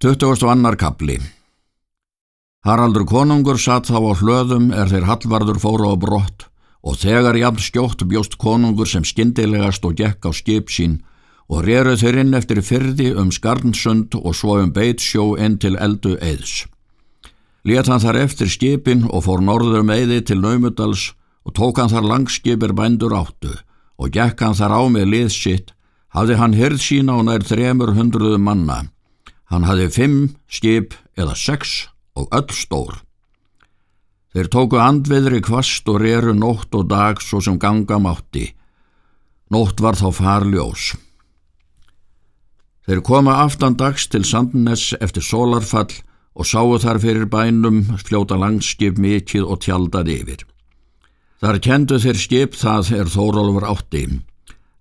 22. kapli Haraldur konungur satt þá á hlöðum er þeir hallvarður fóru á brott og þegar jafn skjótt bjóst konungur sem skindilegast og gekk á skip sín og reruð þeir inn eftir fyrði um Skarnsund og svo um Beitsjó inn til eldu eðs. Let hann þar eftir skipin og fór norður um eði til Naumudals og tók hann þar langskipir bændur áttu og gekk hann þar á með lið sitt, hafði hann hyrð sína á nær þremur hundruðu manna Hann hafði fimm skip eða sex og öll stór. Þeir tóku andveðri kvast og reru nótt og dag svo sem ganga mátti. Nótt var þá farljós. Þeir koma aftan dags til Sandnes eftir solarfall og sáu þar fyrir bænum fljóta langskip mikið og tjaldað yfir. Þar kendu þeir skip það er Þórólfur átti.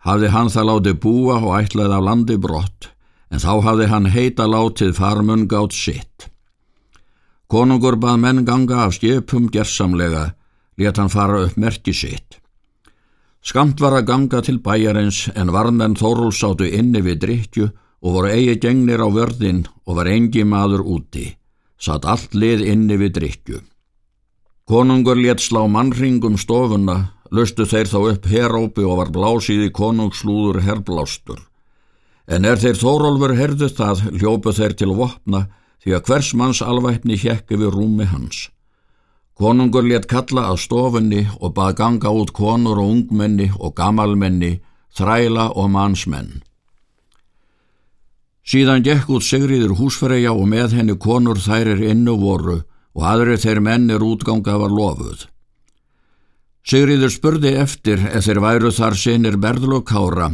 Hafði hann það látið búa og ætlaði af landi brott en þá hafði hann heita látið farmun gátt sitt. Konungur bað menn ganga af skipum gerðsamlega, let hann fara upp merki sitt. Skamt var að ganga til bæjarins en varmenn Þóruls áttu inni við drittju og voru eigi gengnir á vörðin og var engi maður úti. Satt allt lið inni við drittju. Konungur let slá mannringum stofuna, lustu þeir þá upp herópi og var blásið í konungslúður herblástur. En er þeir Þórólfur herðu það, hljópu þeir til vopna því að hvers manns alvætni hjekki við rúmi hans. Konungur let kalla að stofunni og bað ganga út konur og ungmenni og gamalmenni, þræla og mannsmenn. Síðan gekk út Sigriður húsfreyja og með henni konur þærir innu voru og aðri þeir mennir útganga var lofuð. Sigriður spurði eftir eða þeir væru þar sinir berðlokára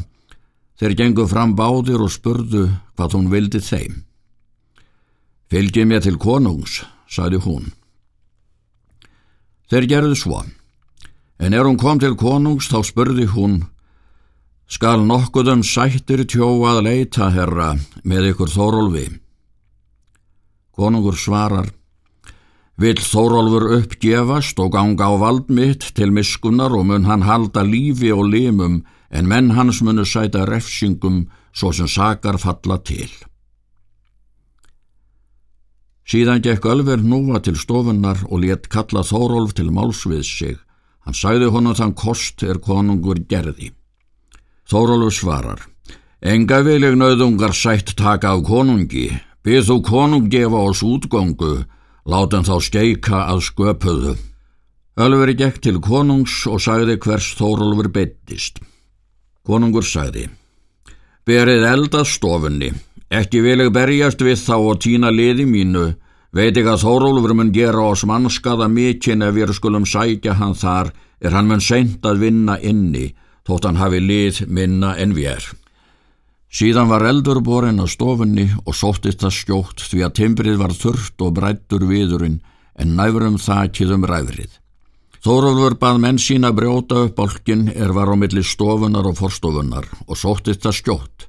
Þeir gengu fram báðir og spurðu hvað hún vildi þeim. Fylgji mér til konungs, saði hún. Þeir gerðu svo, en er hún kom til konungs þá spurði hún, skal nokkuðum sættir tjóað leita, herra, með ykkur Þórólfi. Konungur svarar, Vill Þórólfur uppgefast og ganga á vald mitt til miskunnar og mun hann halda lífi og limum en menn hans munu sæta refsingum svo sem sakar falla til. Síðan gekk Ölver núva til stofunnar og létt kalla Þórólf til málsvið sig. Hann sæði honum þann kost er konungur gerði. Þórólf svarar, enga viljeg nöðungar sætt taka af konungi, byrð þú konung gefa oss útgöngu, látum þá steika að sköpuðu. Ölveri gekk til konungs og sagði hvers Þórólfur beittist. Konungur sagði, berið eldað stofunni, ekki vil ég berjast við þá og týna liði mínu, veit ég að Þórólfur mun gera oss mannskaða mikinn ef við skulum sækja hann þar, er hann mun seint að vinna inni, þótt hann hafi lið minna en við er. Síðan var eldur borin á stofunni og sóttist það skjótt því að timbrið var þurft og brættur viðurinn en næfurum þakkið um ræðrið. Þórólfur bað menn sína brjóta upp bálkin er var á milli stofunar og forstofunar og sóttist það skjótt.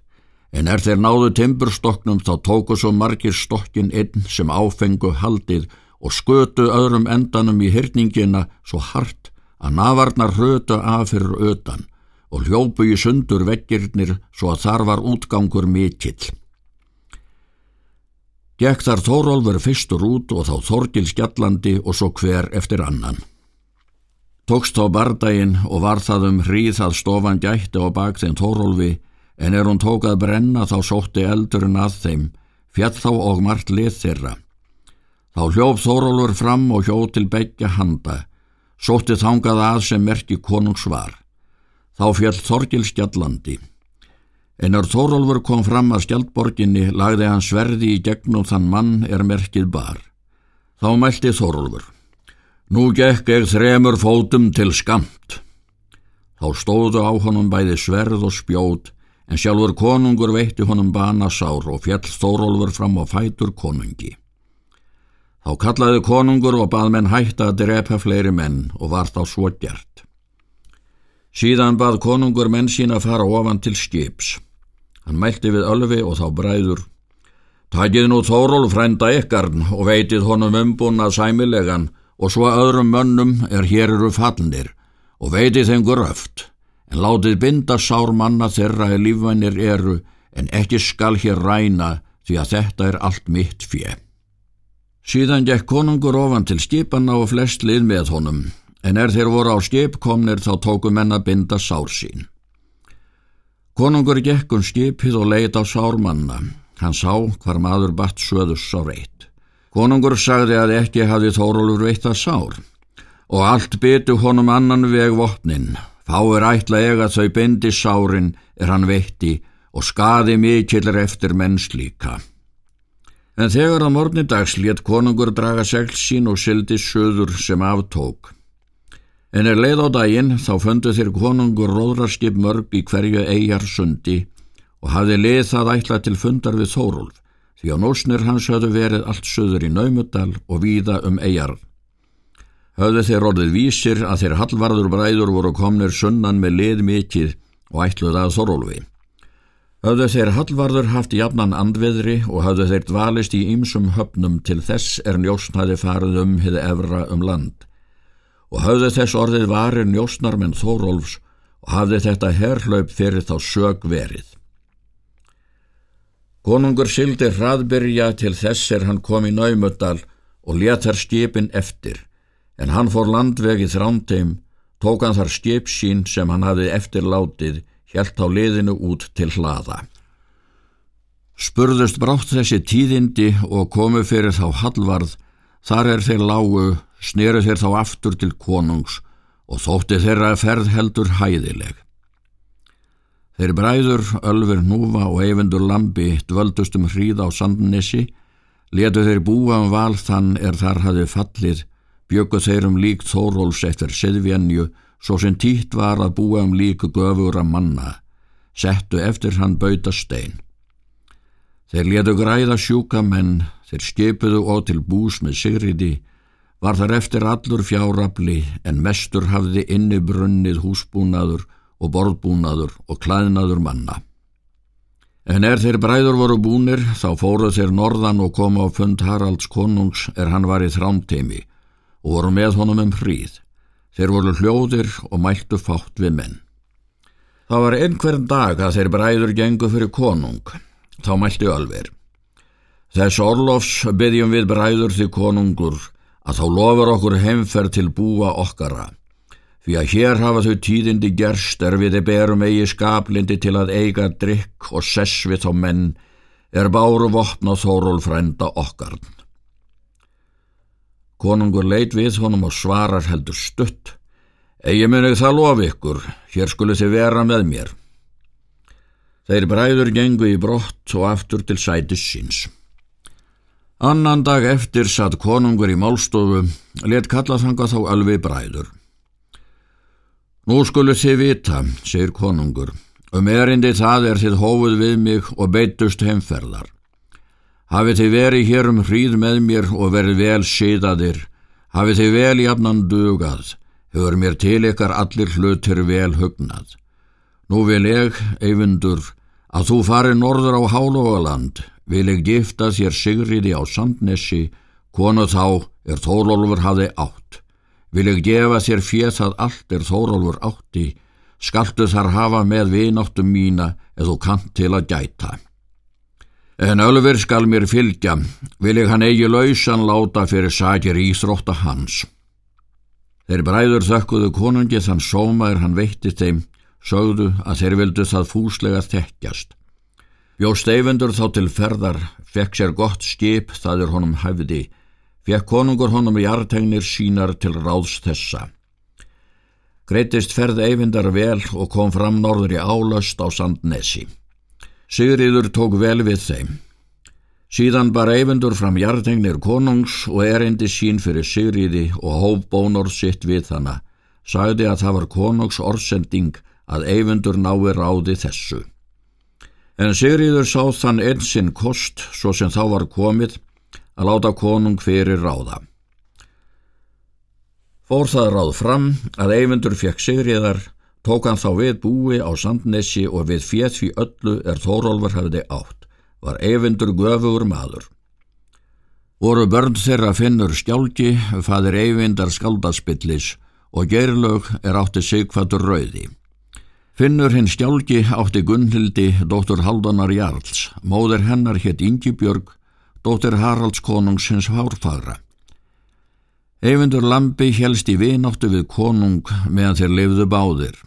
En er þeir náðu timburstoknum þá tóku svo margir stokkin inn sem áfengu haldið og skötu öðrum endanum í hyrningina svo hart að navarnar hrötu af fyrir ötan og hljópu í sundur veggirnir svo að þar var útgangur mikill. Gekk þar Þórólfur fyrstur út og þá Þorgil skjallandi og svo hver eftir annan. Tókst á bardaginn og var það um hríð að stofan gætti á bak þeim Tórólfi en er hún tók að brenna þá sótti eldurinn að þeim, fjall þá og margt lið þeirra. Þá hljóf Þórólfur fram og hjó til begja handa, sótti þangað að sem merki konungs var. Þá fjall Þorgil skjallandi. En er Þórólfur kom fram að skjaldborginni lagði hann sverði í gegnum þann mann er merkið bar. Þá mælti Þórólfur. Nú gekk ég þremur fótum til skamt. Þá stóðu á honum bæði sverð og spjót, en sjálfur konungur veitti honum banasár og fjall Þórólfur fram á fætur konungi. Þá kallaði konungur og bað menn hætta að drepa fleiri menn og var þá svo gert. Síðan bað konungur menn sína fara ofan til skips. Hann mælti við ölfi og þá bræður. Takið nú Þórólf frænda ykkarn og veitið honum umbúna sæmilegan og svo öðrum mönnum er hér eru fallnir og veitið þeim gröft, en látið binda sár manna þeirra að lífvænir eru, en ekki skal hér ræna, því að þetta er allt mitt fjö. Síðan gekk konungur ofan til skipanna og flest lið með honum, en er þeir voru á skip komnir þá tóku menna binda sár sín. Konungur gekk um skipið og leit á sármanna. Hann sá hvar maður batt söðus á reitt. Konungur sagði að ekki hafi Þórólur veitt að sár og allt byttu honum annan veg vopnin. Fáir ætla ega þau bindi sárin er hann veitti og skaði mikillir eftir menns líka. En þegar að morgni dags létt konungur draga segl sín og sildi söður sem aftók. En er leið á daginn þá föndu þeir konungur róðrarskip mörg í hverju eigjar sundi og hafði leið það ætla til fundar við Þórólf því á nósnir hans höfðu verið allt söður í Naumudal og víða um eigjar. Höfðu þeir orðið vísir að þeir hallvarður bræður voru komnir sunnan með lið mikið og ætluð að Þórólfi. Höfðu þeir hallvarður haft jafnan andveðri og höfðu þeir dvalist í ýmsum höfnum til þess er njósnaði farið um hið evra um land. Og höfðu þess orðið varir njósnar menn Þórólfs og hafði þetta herrlaup fyrir þá sög verið. Konungur sildi hraðbyrja til þess er hann kom í Naumöldal og letar skipin eftir, en hann fór landvegið þránteim, tók hann þar skip sín sem hann hafði eftirlátið hjælt á liðinu út til hlaða. Spurðust brátt þessi tíðindi og komu fyrir þá hallvarð, þar er þeir lágu, sneru þeir þá aftur til konungs og þótti þeirra ferð heldur hæðileg. Þeir bræður, Ölfur Núfa og Eyvindur Lambi dvöldust um hríð á Sandnesi, letu þeir búa um val þann er þar hafi fallið, bjöku þeir um líkt Þóróls eftir Siðvjenju svo sem títt var að búa um líku göfur að manna, settu eftir hann bauta stein. Þeir letu græða sjúka menn, þeir skipuðu og til bús með Sigriði, var þar eftir allur fjárabli en mestur hafði inni brunnið húsbúnaður og borðbúnaður og klæðnaður manna. En er þeir bræður voru búnir þá fóruð þeir norðan og komu á fund Haralds konungs er hann var í þrámteimi og voru með honum um hríð. Þeir voru hljóðir og mæltu fátt við menn. Það var einhvern dag að þeir bræður gengu fyrir konung. Þá mælti Ölver. Þess orlofs byggjum við bræður því konungur að þá lofur okkur heimferð til búa okkara. Því að hér hafa þau tíðindi gerst er við þeir berum eigi skaplindi til að eiga drikk og sess við þá menn er báru vopna þóról frænda okkarn. Konungur leit við honum og svarar heldur stutt. Egi munið það lofi ykkur, hér skulu þið vera með mér. Þeir bræður gengu í brott og aftur til sætis síns. Annan dag eftir satt konungur í málstofu, let kalla þanga þá alveg bræður. Nú skulu þið vita, segir konungur, um erindi það er þið hófuð við mig og beitust heimferðar. Hafið þið verið hér um hríð með mér og verið vel síðaðir, hafið þið vel jafnan dugað, hefur mér til ykkar allir hlutir vel hugnað. Nú vil ég, eifundur, að þú farið norður á Hálógaland, vil ég gifta þér Sigriði á Sandnesi, konu þá er Þórólfur hafi átt. Vil ég gefa þér fér það allt er Þórólfur átti, skaltu þar hafa með vináttum mína eða þú kant til að gæta. En Ölfur skal mér fylgja, vil ég hann eigi lausan láta fyrir sakir íþrótta hans. Þeir bræður þökkuðu konungi þann sómaður hann veitti þeim, sögðu að þeir vildu það fúslega þekkjast. Bjó steifundur þá til ferðar, fekk sér gott skip það er honum hæfði, fekk konungur honum í artegnir sínar til ráðs þessa. Greitist ferð eifindar vel og kom fram norður í álöst á Sandnesi. Sigriður tók vel við þeim. Síðan bar eifundur fram jartengnir konungs og erindi sín fyrir Sigriði og hóf bónor sitt við hana. Sagði að það var konungs orðsending að eifundur nái ráði þessu. En Sigriður sá þann einsinn kost svo sem þá var komið að láta konung fyrir ráða. Fór það ráð fram að eifundur fekk Sigriðar tók hann þá við búi á Sandnesi og við fétt því öllu er Þórólfur hafði átt, var eifindur göfugur maður. Voru börn þeirra finnur skjálki, fadir eifindar skaldaspillis og gerlaug er átti sigfatur rauði. Finnur hinn stjálgi átti Gunnhildi, dóttur Haldanar Jarls, móður hennar hétt Ingibjörg, dóttur Haralds konungs hins hárfagra. Eyvindur Lambi helst í vináttu við konung meðan þeir lifðu báðir.